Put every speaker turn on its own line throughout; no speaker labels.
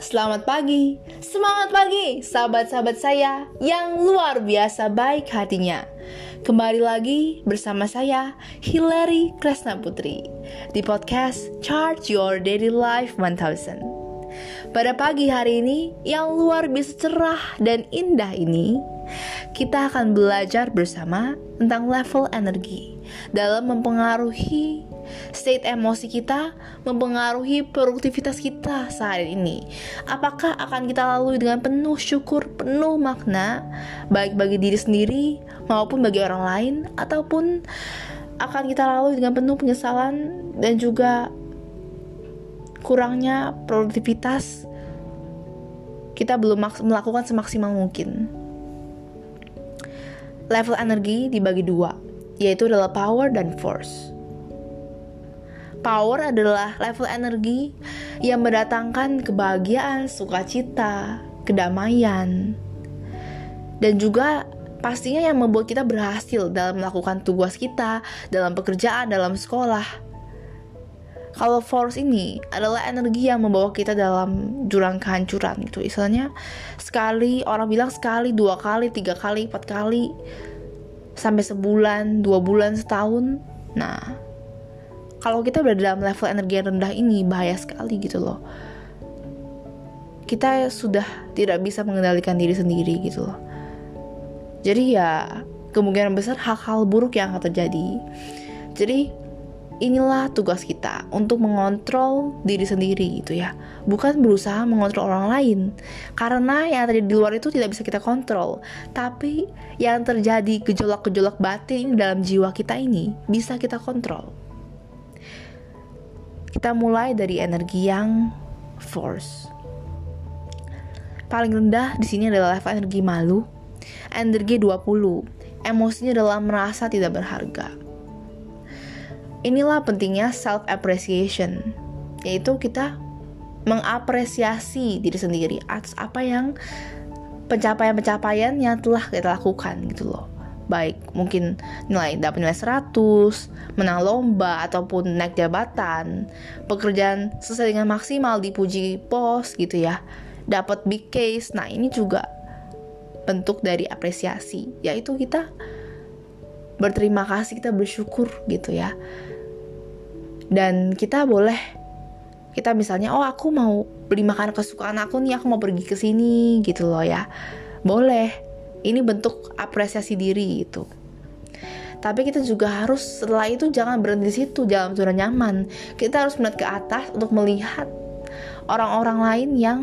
selamat pagi. Semangat pagi, sahabat-sahabat saya yang luar biasa baik hatinya. Kembali lagi bersama saya, Hilary Kresna Putri, di podcast Charge Your Daily Life 1000. Pada pagi hari ini yang luar biasa cerah dan indah ini, kita akan belajar bersama tentang level energi dalam mempengaruhi state emosi kita mempengaruhi produktivitas kita saat ini. Apakah akan kita lalui dengan penuh syukur, penuh makna, baik bagi diri sendiri maupun bagi orang lain, ataupun akan kita lalui dengan penuh penyesalan dan juga kurangnya produktivitas kita belum melakukan semaksimal mungkin. Level energi dibagi dua, yaitu adalah power dan force. Power adalah level energi yang mendatangkan kebahagiaan, sukacita, kedamaian, dan juga pastinya yang membuat kita berhasil dalam melakukan tugas kita, dalam pekerjaan, dalam sekolah. Kalau force ini adalah energi yang membawa kita dalam jurang kehancuran gitu. Istilahnya sekali orang bilang sekali, dua kali, tiga kali, empat kali, sampai sebulan, dua bulan, setahun. Nah, kalau kita berada dalam level energi yang rendah ini bahaya sekali gitu loh. Kita sudah tidak bisa mengendalikan diri sendiri gitu loh. Jadi ya kemungkinan besar hal-hal buruk yang akan terjadi. Jadi inilah tugas kita untuk mengontrol diri sendiri gitu ya. Bukan berusaha mengontrol orang lain. Karena yang terjadi di luar itu tidak bisa kita kontrol. Tapi yang terjadi gejolak-gejolak batin dalam jiwa kita ini bisa kita kontrol kita mulai dari energi yang force. Paling rendah di sini adalah level energi malu. Energi 20. Emosinya adalah merasa tidak berharga. Inilah pentingnya self appreciation, yaitu kita mengapresiasi diri sendiri atas apa yang pencapaian-pencapaian yang telah kita lakukan gitu loh baik mungkin nilai dapat nilai 100, menang lomba ataupun naik jabatan, pekerjaan selesai dengan maksimal dipuji bos gitu ya. Dapat big case. Nah, ini juga bentuk dari apresiasi, yaitu kita berterima kasih, kita bersyukur gitu ya. Dan kita boleh kita misalnya oh aku mau beli makanan kesukaan aku nih, aku mau pergi ke sini gitu loh ya. Boleh ini bentuk apresiasi diri itu. Tapi kita juga harus setelah itu jangan berhenti di situ, dalam zona nyaman. Kita harus melihat ke atas untuk melihat orang-orang lain yang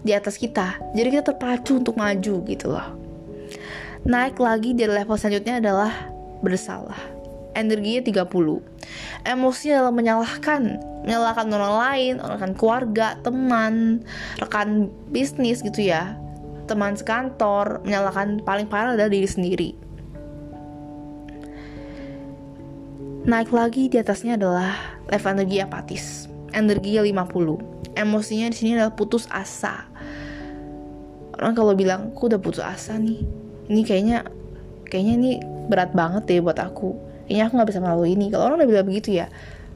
di atas kita. Jadi kita terpacu untuk maju gitu loh. Naik lagi dari level selanjutnya adalah bersalah. Energinya 30. Emosinya adalah menyalahkan, menyalahkan orang lain, orang keluarga, teman, rekan bisnis gitu ya teman sekantor, menyalahkan paling parah adalah diri sendiri. Naik lagi di atasnya adalah level energi apatis. Energi 50. Emosinya di sini adalah putus asa. Orang kalau bilang, "Aku udah putus asa nih." Ini kayaknya kayaknya ini berat banget deh buat aku. Kayaknya aku nggak bisa melalui ini. Kalau orang udah bilang begitu ya,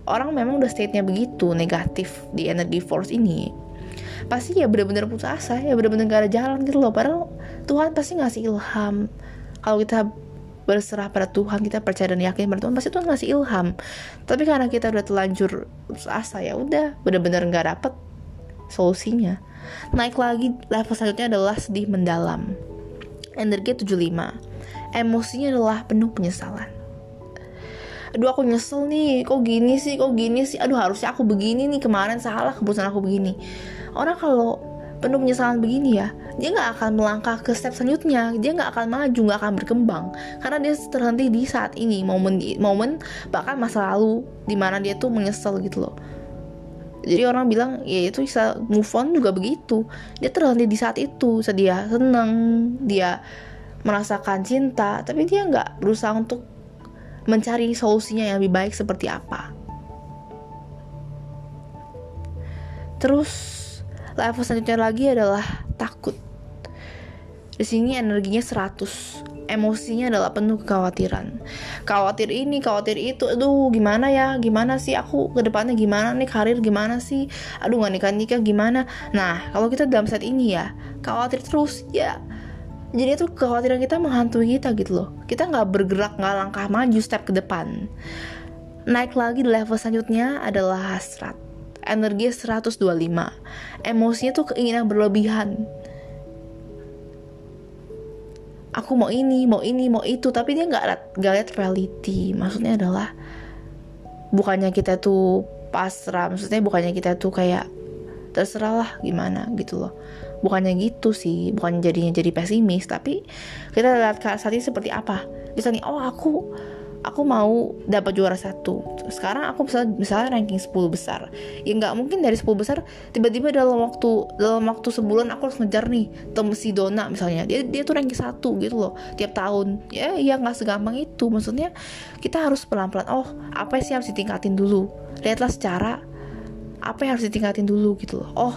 orang memang udah state-nya begitu negatif di energi force ini pasti ya bener-bener putus asa ya bener-bener gak ada jalan gitu loh. Padahal Tuhan pasti ngasih ilham. Kalau kita berserah pada Tuhan kita percaya dan yakin pada Tuhan pasti Tuhan ngasih ilham. Tapi karena kita udah terlanjur putus asa ya udah bener-bener nggak dapet solusinya. Naik lagi level selanjutnya adalah sedih mendalam. Energi 75 emosinya adalah penuh penyesalan. Aduh aku nyesel nih. Kok gini sih? Kok gini sih? Aduh harusnya aku begini nih. Kemarin salah keputusan aku begini orang kalau penuh penyesalan begini ya dia nggak akan melangkah ke step selanjutnya. Dia nggak akan maju nggak akan berkembang. Karena dia terhenti di saat ini momen momen bahkan masa lalu di mana dia tuh menyesal gitu loh. Jadi orang bilang ya itu bisa move on juga begitu. Dia terhenti di saat itu. Sedia seneng dia merasakan cinta tapi dia nggak berusaha untuk mencari solusinya yang lebih baik seperti apa. Terus level selanjutnya lagi adalah takut. Di sini energinya 100 emosinya adalah penuh kekhawatiran. Khawatir ini khawatir itu aduh gimana ya gimana sih aku ke depannya gimana nih karir gimana sih aduh nggak nikah nikah gimana. Nah kalau kita dalam saat ini ya khawatir terus ya jadi itu kekhawatiran kita menghantui kita gitu loh. Kita nggak bergerak nggak langkah maju step ke depan. Naik lagi di level selanjutnya adalah hasrat energi 125 emosinya tuh keinginan berlebihan. Aku mau ini mau ini mau itu tapi dia nggak nggak lihat reality. Maksudnya adalah bukannya kita tuh pasrah maksudnya bukannya kita tuh kayak terserah lah gimana gitu loh. Bukannya gitu sih bukan jadinya jadi pesimis tapi kita lihat saat ini seperti apa. Misalnya oh aku aku mau dapat juara satu. Sekarang aku bisa misalnya ranking 10 besar. Ya nggak mungkin dari 10 besar tiba-tiba dalam waktu dalam waktu sebulan aku harus ngejar nih temu si Dona misalnya. Dia dia tuh ranking satu gitu loh tiap tahun. Ya ya nggak segampang itu. Maksudnya kita harus pelan-pelan oh apa sih harus ditingkatin dulu? Lihatlah secara apa yang harus ditingkatin dulu gitu loh. Oh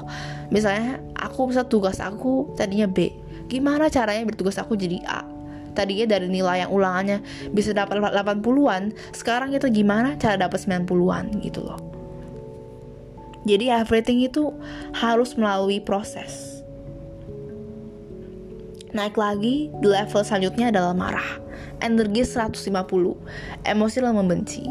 misalnya aku bisa tugas aku tadinya B gimana caranya bertugas aku jadi A tadinya dari nilai yang ulangannya bisa dapat 80-an sekarang kita gimana cara dapat 90-an gitu loh. Jadi everything itu harus melalui proses. Naik lagi di level selanjutnya adalah marah. Energi 150 emosi adalah membenci.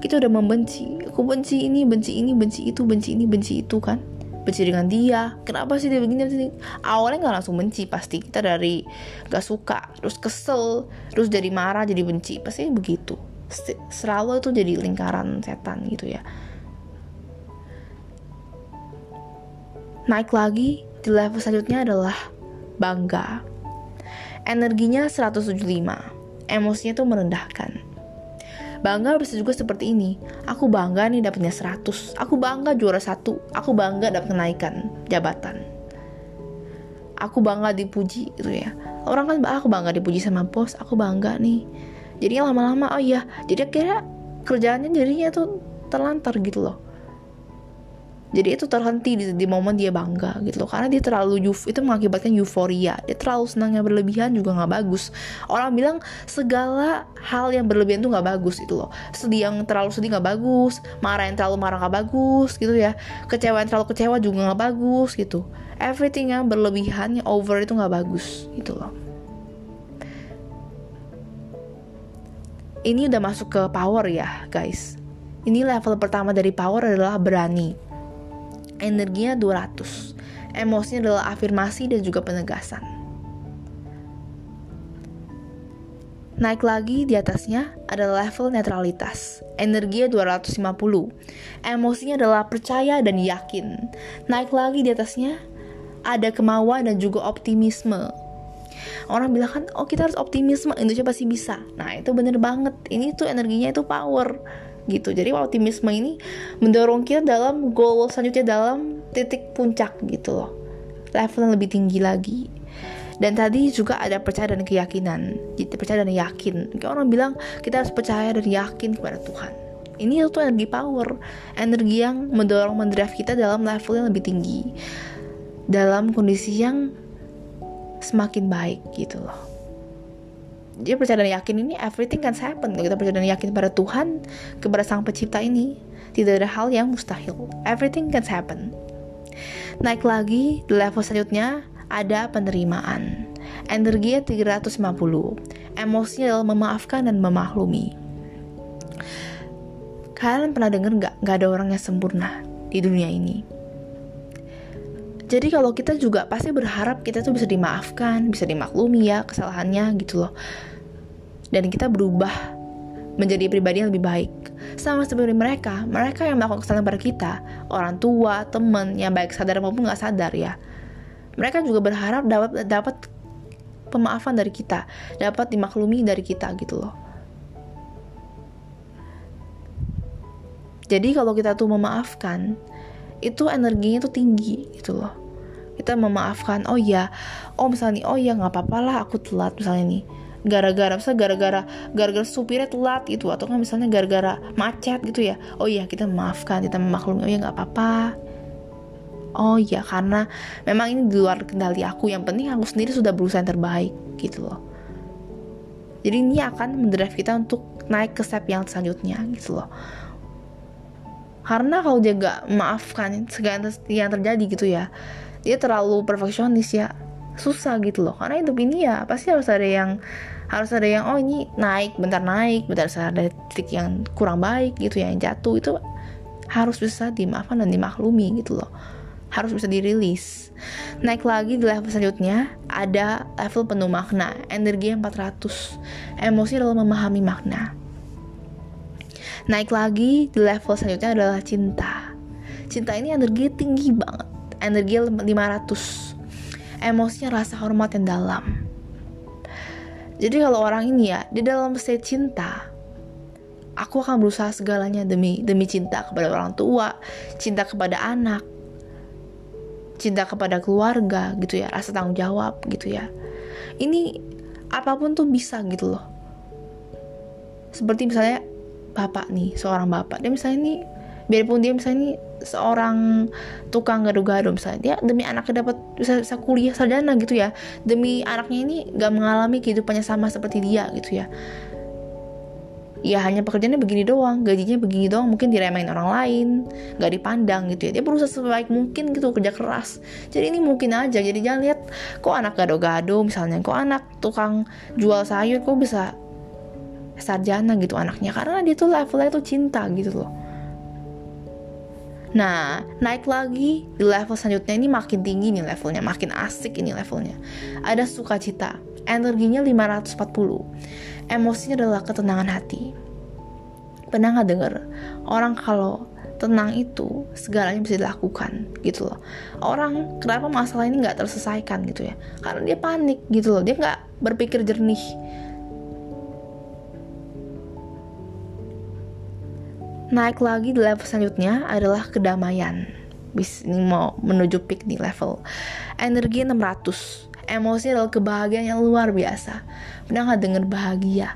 Kita udah membenci. Aku benci ini benci ini benci itu benci ini benci itu kan benci dengan dia. Kenapa sih dia begini? Begini awalnya nggak langsung benci. Pasti kita dari gak suka terus kesel terus jadi marah jadi benci. Pasti begitu. Selalu itu jadi lingkaran setan gitu ya. Naik lagi di level selanjutnya adalah bangga. Energinya 175 emosinya tuh merendahkan Bangga bisa juga seperti ini. Aku bangga nih dapetnya 100. Aku bangga juara satu. Aku bangga dapat kenaikan jabatan. Aku bangga dipuji gitu ya. Orang kan aku bangga dipuji sama bos. Aku bangga nih. Jadi lama-lama oh iya. Jadi akhirnya kerjaannya jadinya tuh terlantar gitu loh jadi itu terhenti di, di momen dia bangga gitu loh. Karena dia terlalu itu mengakibatkan euforia. Dia terlalu senangnya berlebihan juga nggak bagus. Orang bilang segala hal yang berlebihan tuh nggak bagus itu loh. Sedih yang terlalu sedih nggak bagus marah yang terlalu marah nggak bagus gitu ya. Kecewa yang terlalu kecewa juga nggak bagus gitu. Everything yang berlebihan yang over itu nggak bagus gitu loh. Ini udah masuk ke power ya guys. Ini level pertama dari power adalah berani energinya 200. Emosinya adalah afirmasi dan juga penegasan. Naik lagi di atasnya adalah level netralitas. Energinya 250. Emosinya adalah percaya dan yakin. Naik lagi di atasnya ada kemauan dan juga optimisme. Orang bilang kan, oh kita harus optimisme, Indonesia pasti bisa. Nah itu bener banget. Ini tuh energinya itu power gitu. Jadi optimisme ini mendorong kita dalam goal selanjutnya dalam titik puncak gitu loh. Level yang lebih tinggi lagi. Dan tadi juga ada percaya dan keyakinan. Jadi percaya dan yakin. Kayak orang bilang kita harus percaya dan yakin kepada Tuhan. Ini tuh energi power. Energi yang mendorong mendrive kita dalam level yang lebih tinggi. Dalam kondisi yang semakin baik gitu loh dia percaya dan yakin ini everything can happen. Kita percaya dan yakin pada Tuhan kepada sang pencipta ini. Tidak ada hal yang mustahil. Everything can happen. Naik lagi di level selanjutnya ada penerimaan. Energinya 350 emosinya adalah memaafkan dan memaklumi. Kalian pernah dengar nggak? Nggak ada orang yang sempurna di dunia ini jadi kalau kita juga pasti berharap kita tuh bisa dimaafkan, bisa dimaklumi ya kesalahannya gitu loh. Dan kita berubah menjadi pribadi yang lebih baik. Sama seperti mereka, mereka yang melakukan kesalahan pada kita, orang tua, teman yang baik sadar maupun nggak sadar ya. Mereka juga berharap dapat dapat pemaafan dari kita, dapat dimaklumi dari kita gitu loh. Jadi kalau kita tuh memaafkan, itu energinya tuh tinggi gitu loh. Kita memaafkan oh ya oh misalnya nih oh ya nggak apa-apa lah aku telat misalnya nih. Gara-gara misalnya gara-gara gara-gara supirnya telat gitu atau kan misalnya gara-gara macet gitu ya. Oh ya kita memaafkan kita memaklumi oh ya nggak apa-apa. Oh ya karena memang ini di luar kendali aku yang penting aku sendiri sudah berusaha yang terbaik gitu loh. Jadi ini akan mendrive kita untuk naik ke step yang selanjutnya gitu loh karena kalau dia gak maafkan segala yang terjadi gitu ya dia terlalu perfeksionis ya. Susah gitu loh. Karena hidup ini ya pasti harus ada yang harus ada yang oh ini naik bentar naik bentar ada titik yang kurang baik gitu ya, yang jatuh itu harus bisa dimaafkan dan dimaklumi gitu loh. Harus bisa dirilis. Naik lagi di level selanjutnya ada level penuh makna energi 400 emosi dalam memahami makna naik lagi di level selanjutnya adalah cinta cinta ini energi tinggi banget energi 500 emosinya rasa hormat yang dalam jadi kalau orang ini ya di dalam state cinta aku akan berusaha segalanya demi demi cinta kepada orang tua, cinta kepada anak, cinta kepada keluarga gitu ya, rasa tanggung jawab gitu ya. Ini apa pun tuh bisa gitu loh. Seperti misalnya bapak nih, seorang bapak, dia misalnya nih biarpun dia misalnya ini seorang tukang gado-gado misalnya dia demi anaknya dapat bisa, bisa kuliah sarjana gitu ya demi anaknya ini gak mengalami kehidupannya sama seperti dia gitu ya. Ya hanya pekerjaannya begini doang gajinya begini doang mungkin diremehin orang lain nggak dipandang gitu ya. Dia berusaha sebaik mungkin gitu kerja keras. Jadi ini mungkin aja jadi jangan lihat kok anak gado-gado misalnya kok anak tukang jual sayur kok bisa sarjana gitu anaknya. Karena dia tuh levelnya tuh cinta gitu loh. Nah, naik lagi di level selanjutnya ini makin tinggi nih levelnya, makin asik ini levelnya. Ada sukacita, energinya 540. Emosinya adalah ketenangan hati. Pernah nggak denger? Orang kalau tenang itu segalanya bisa dilakukan gitu loh. Orang kenapa masalah ini nggak terselesaikan gitu ya? Karena dia panik gitu loh. Dia nggak berpikir jernih naik lagi di level selanjutnya adalah kedamaian. Bis ini mau menuju peak di level energi 600 emosi adalah kebahagiaan yang luar biasa. Pernah nggak denger bahagia?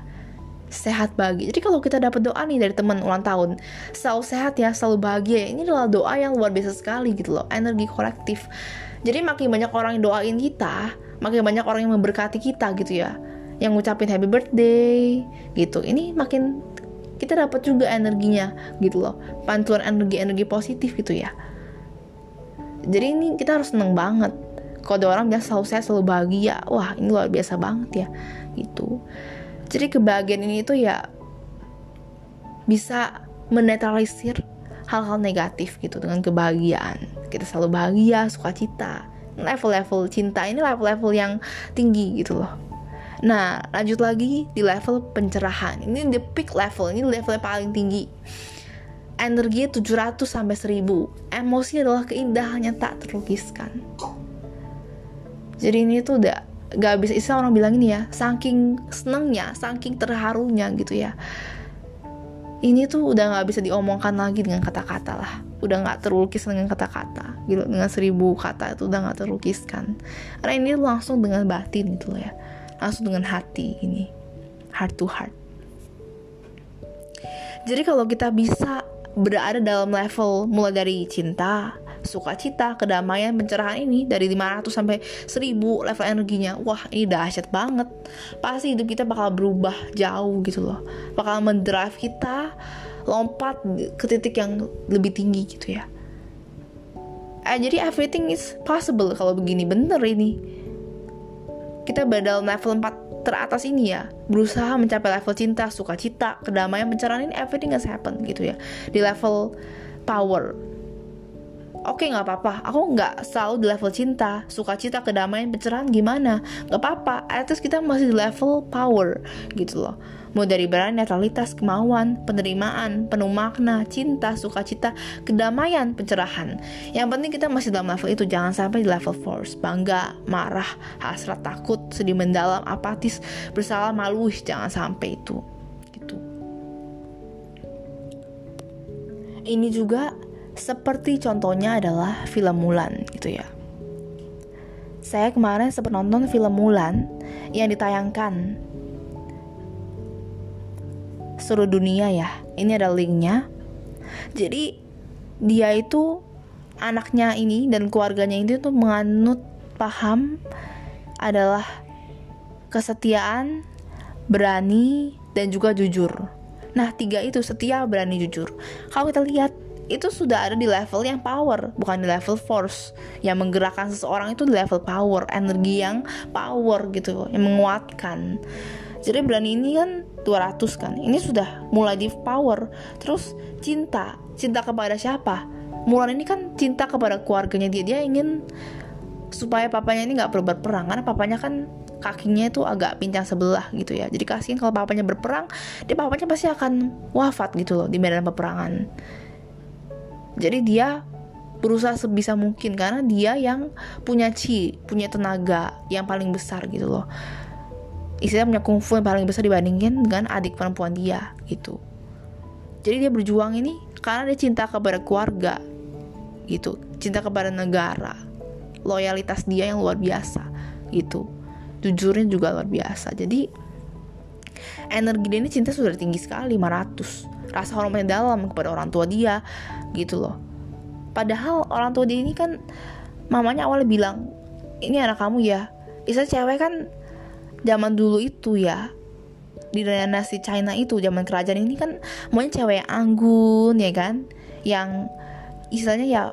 Sehat bahagia. Jadi kalau kita dapat doa nih dari teman ulang tahun selalu sehat ya selalu bahagia ini adalah doa yang luar biasa sekali gitu loh energi kolektif. Jadi makin banyak orang yang doain kita makin banyak orang yang memberkati kita gitu ya. Yang ngucapin happy birthday gitu. Ini makin kita dapat juga energinya gitu loh. Pantulan energi-energi positif gitu ya. Jadi ini kita harus seneng banget. Kalau ada orang bilang selalu saya selalu bahagia wah ini luar biasa banget ya gitu. Jadi kebahagiaan ini tuh ya bisa menetralisir hal-hal negatif gitu dengan kebahagiaan. Kita selalu bahagia sukacita. Level-level cinta ini level-level yang tinggi gitu loh Nah, lanjut lagi di level pencerahan. Ini the peak level, ini level paling tinggi. Energi 700 sampai 1000. Emosi adalah keindahan yang tak terlukiskan. Jadi ini tuh udah gak bisa istilah orang bilang ini ya, saking senengnya, saking terharunya gitu ya. Ini tuh udah gak bisa diomongkan lagi dengan kata-kata lah udah gak terlukis dengan kata-kata gitu dengan seribu kata itu udah gak terlukiskan karena ini langsung dengan batin gitu ya langsung dengan hati ini heart to heart jadi kalau kita bisa berada dalam level mulai dari cinta, sukacita, kedamaian, pencerahan ini dari 500 sampai 1000 level energinya. Wah, ini dahsyat banget. Pasti hidup kita bakal berubah jauh gitu loh. Bakal mendrive kita lompat ke titik yang lebih tinggi gitu ya. Eh, jadi everything is possible kalau begini bener ini kita dalam level 4 teratas ini ya. Berusaha mencapai level cinta, sukacita, kedamaian, pencerahan ini everything has happen gitu ya. Di level power. Oke nggak apa-apa. Aku nggak selalu di level cinta sukacita kedamaian pencerahan gimana? Nggak apa-apa. At kita masih di level power gitu loh mau dari berani netralitas kemauan penerimaan penuh makna cinta sukacita kedamaian pencerahan. Yang penting kita masih dalam level itu jangan sampai di level force bangga marah hasrat takut sedih mendalam apatis bersalah malu jangan sampai itu. Gitu. Ini juga seperti contohnya adalah film Mulan gitu ya. Saya kemarin sempat nonton film Mulan yang ditayangkan seluruh dunia ya. Ini ada linknya. Jadi dia itu anaknya ini dan keluarganya ini tuh menganut paham adalah kesetiaan, berani, dan juga jujur. Nah, tiga itu setia, berani, jujur. Kalau kita lihat, itu sudah ada di level yang power, bukan di level force. Yang menggerakkan seseorang itu di level power, energi yang power gitu, yang menguatkan. Jadi berani ini kan 200 kan. Ini sudah mulai di power. Terus cinta, cinta kepada siapa? Mulan ini kan cinta kepada keluarganya dia. Dia ingin supaya papanya ini nggak perlu berperang karena papanya kan kakinya itu agak pincang sebelah gitu ya jadi kasihan kalau papanya berperang dia papanya pasti akan wafat gitu loh di medan peperangan jadi dia berusaha sebisa mungkin karena dia yang punya chi punya tenaga yang paling besar gitu loh istilahnya punya kungfu yang paling besar dibandingin dengan adik perempuan dia gitu. Jadi dia berjuang ini karena dia cinta kepada keluarga gitu. Cinta kepada negara loyalitas dia yang luar biasa gitu. Jujurnya juga luar biasa. Jadi energi dia ini cinta sudah tinggi sekali 500 rasa hormatnya dalam kepada orang tua dia gitu loh. Padahal orang tua dia ini kan mamanya awalnya bilang ini anak kamu ya. Isa cewek kan zaman dulu itu ya. Di dinasti China itu zaman kerajaan ini kan maunya cewek yang anggun ya kan? Yang istilahnya ya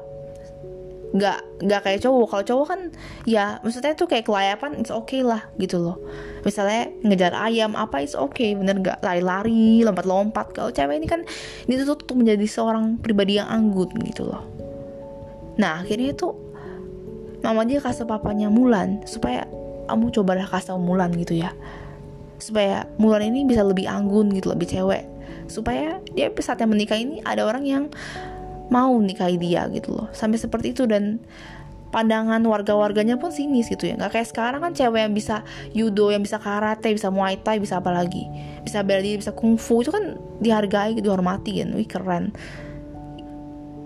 nggak nggak kayak cowok. Kalau cowok kan ya maksudnya tuh kayak kelayapan it's okay lah gitu loh. Misalnya ngejar ayam apa it's okay. Bener nggak? Lari-lari lompat-lompat. Kalau cewek ini kan dituntut untuk menjadi seorang pribadi yang anggun gitu loh. Nah akhirnya itu mama dia kasih papanya Mulan supaya kamu cobalah kasih Mulan gitu ya. Supaya Mulan ini bisa lebih anggun gitu lebih cewek. Supaya dia saatnya menikah ini ada orang yang mau nikahi dia gitu loh. Sampai seperti itu dan pandangan warga-warganya pun sinis gitu ya. Nggak kayak sekarang kan cewek yang bisa judo yang bisa karate bisa muay thai bisa apa lagi. Bisa bela diri bisa kungfu itu kan dihargai dihormati kan. Wih keren.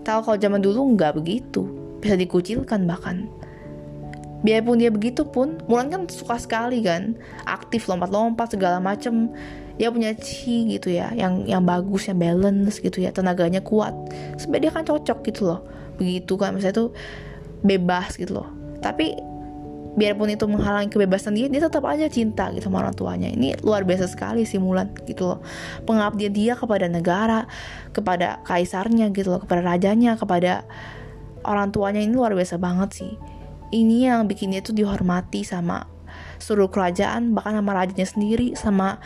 Tahu kalau zaman dulu nggak begitu. Bisa dikucilkan bahkan biarpun dia begitu pun Mulan kan suka sekali kan. Aktif lompat-lompat segala macem. Dia punya chi gitu ya yang yang bagus yang balance gitu ya. Tenaganya kuat. Sebenarnya dia kan cocok gitu loh. Begitu kan misalnya tuh bebas gitu loh. Tapi biarpun itu menghalangi kebebasan dia dia tetap aja cinta gitu sama orang tuanya. Ini luar biasa sekali sih Mulan gitu loh. Pengabdian dia kepada negara kepada kaisarnya gitu loh kepada rajanya kepada orang tuanya ini luar biasa banget sih ini yang bikin dia tuh dihormati sama seluruh kerajaan bahkan sama rajanya sendiri sama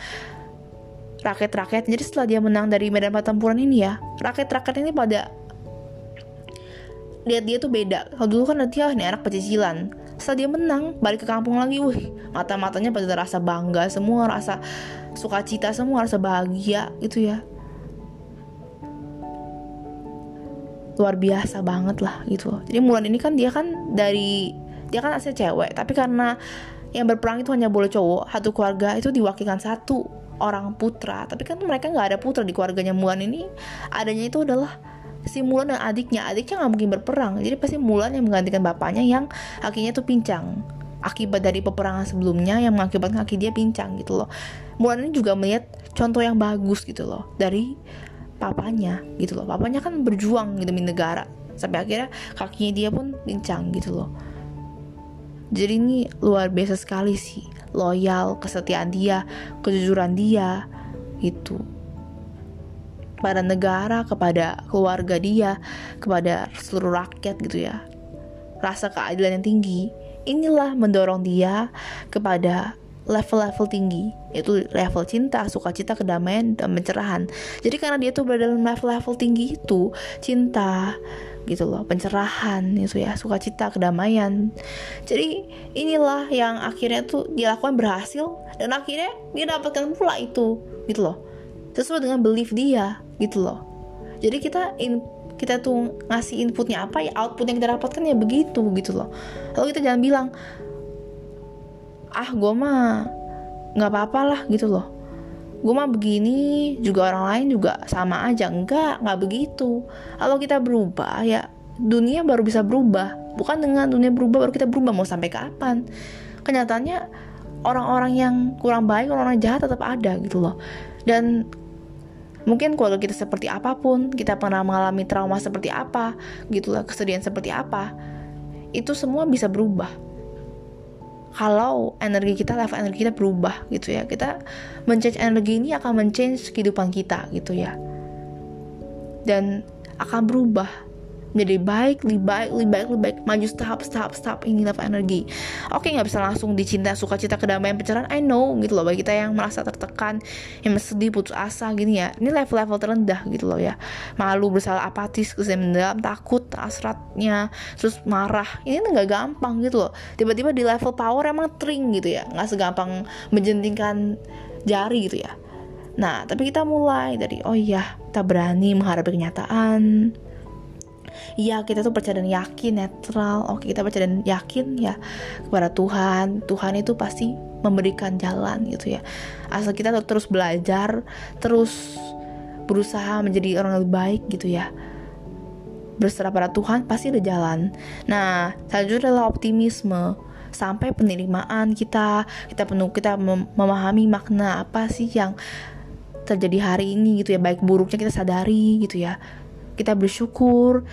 rakyat-rakyat jadi setelah dia menang dari medan pertempuran ini ya rakyat-rakyat ini pada lihat dia tuh beda. Kalau dulu kan dia nih anak pecicilan. Setelah dia menang balik ke kampung lagi wih mata-matanya pada rasa bangga semua rasa sukacita semua rasa bahagia gitu ya luar biasa banget lah gitu jadi Mulan ini kan dia kan dari dia kan asli cewek tapi karena yang berperang itu hanya boleh cowok satu keluarga itu diwakilkan satu orang putra. Tapi kan mereka nggak ada putra di keluarganya Mulan ini. Adanya itu adalah si Mulan dan adiknya. Adiknya nggak mungkin berperang. Jadi pasti Mulan yang menggantikan bapaknya yang kakinya tuh pincang. Akibat dari peperangan sebelumnya yang mengakibatkan kaki dia pincang gitu loh. Mulan ini juga melihat contoh yang bagus gitu loh dari papanya gitu loh. Papanya kan berjuang demi negara. Sampai akhirnya kakinya dia pun pincang gitu loh. Jadi ini luar biasa sekali sih. Loyal, kesetiaan dia, kejujuran dia, itu pada negara, kepada keluarga dia, kepada seluruh rakyat gitu ya. Rasa keadilan yang tinggi, inilah mendorong dia kepada level-level tinggi. Yaitu level cinta, sukacita, kedamaian dan pencerahan. Jadi karena dia tuh berada dalam level-level tinggi itu, cinta, gitu loh pencerahan itu ya sukacita kedamaian. Jadi inilah yang akhirnya tuh dilakukan berhasil dan akhirnya dia dapatkan pula itu gitu loh. Sesuai dengan belief dia gitu loh. Jadi kita in, kita tuh ngasih inputnya apa ya output yang kita dapatkan ya begitu gitu loh. Lalu kita jangan bilang ah gue mah nggak apa-apa lah gitu loh. Gue mah begini juga orang lain juga sama aja. Enggak nggak begitu. Kalau kita berubah ya dunia baru bisa berubah. Bukan dengan dunia berubah baru kita berubah. Mau sampai kapan? Kenyataannya orang-orang yang kurang baik orang-orang jahat tetap ada gitu loh. Dan mungkin kalau kita seperti apa pun kita pernah mengalami trauma seperti apa gitu loh kesedihan seperti apa itu semua bisa berubah kalau energi kita level energi kita berubah gitu ya. Kita menchange energi ini akan menchange kehidupan kita gitu ya. Dan akan berubah menjadi baik, lebih baik, lebih baik, lebih baik, maju tahap, tahap, tahap ini level energi. Oke, nggak bisa langsung dicinta, suka cita, kedamaian, pencerahan. I know gitu loh bagi kita yang merasa tertekan, yang sedih, putus asa gini ya. Ini level-level terendah gitu loh ya. Malu, bersalah, apatis, kesedihan mendalam, takut, asratnya, terus marah. Ini nggak gampang gitu loh. Tiba-tiba di level power emang tring gitu ya, nggak segampang menjentingkan jari gitu ya. Nah, tapi kita mulai dari oh iya, kita berani menghadapi kenyataan, Iya kita tuh percaya dan yakin netral. Oke kita percaya dan yakin ya kepada Tuhan. Tuhan itu pasti memberikan jalan gitu ya. Asal kita terus belajar terus berusaha menjadi orang yang lebih baik gitu ya. Berserah pada Tuhan pasti ada jalan. Nah selanjutnya adalah optimisme. Sampai penerimaan kita kita penuh kita mem memahami makna apa sih yang terjadi hari ini gitu ya. Baik buruknya kita sadari gitu ya kita bersyukur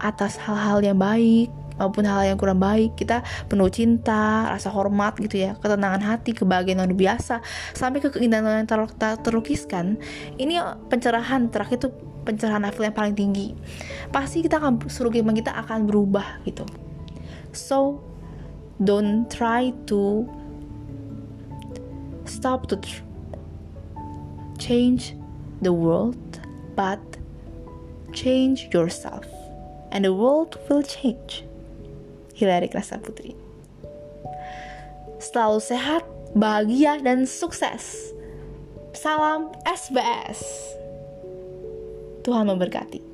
atas hal-hal yang baik maupun hal yang kurang baik. Kita penuh cinta rasa hormat gitu ya ketenangan hati kebahagiaan luar biasa. Sampai ke keindahan yang ter ter terlukiskan ini pencerahan terakhir itu pencerahan level yang paling tinggi. Pasti kita akan suruh kehidupan kita akan berubah gitu. So don't try to stop to change the world but change yourself and the world will change. Hilary Putri. Selalu sehat, bahagia, dan sukses. Salam SBS. Tuhan memberkati.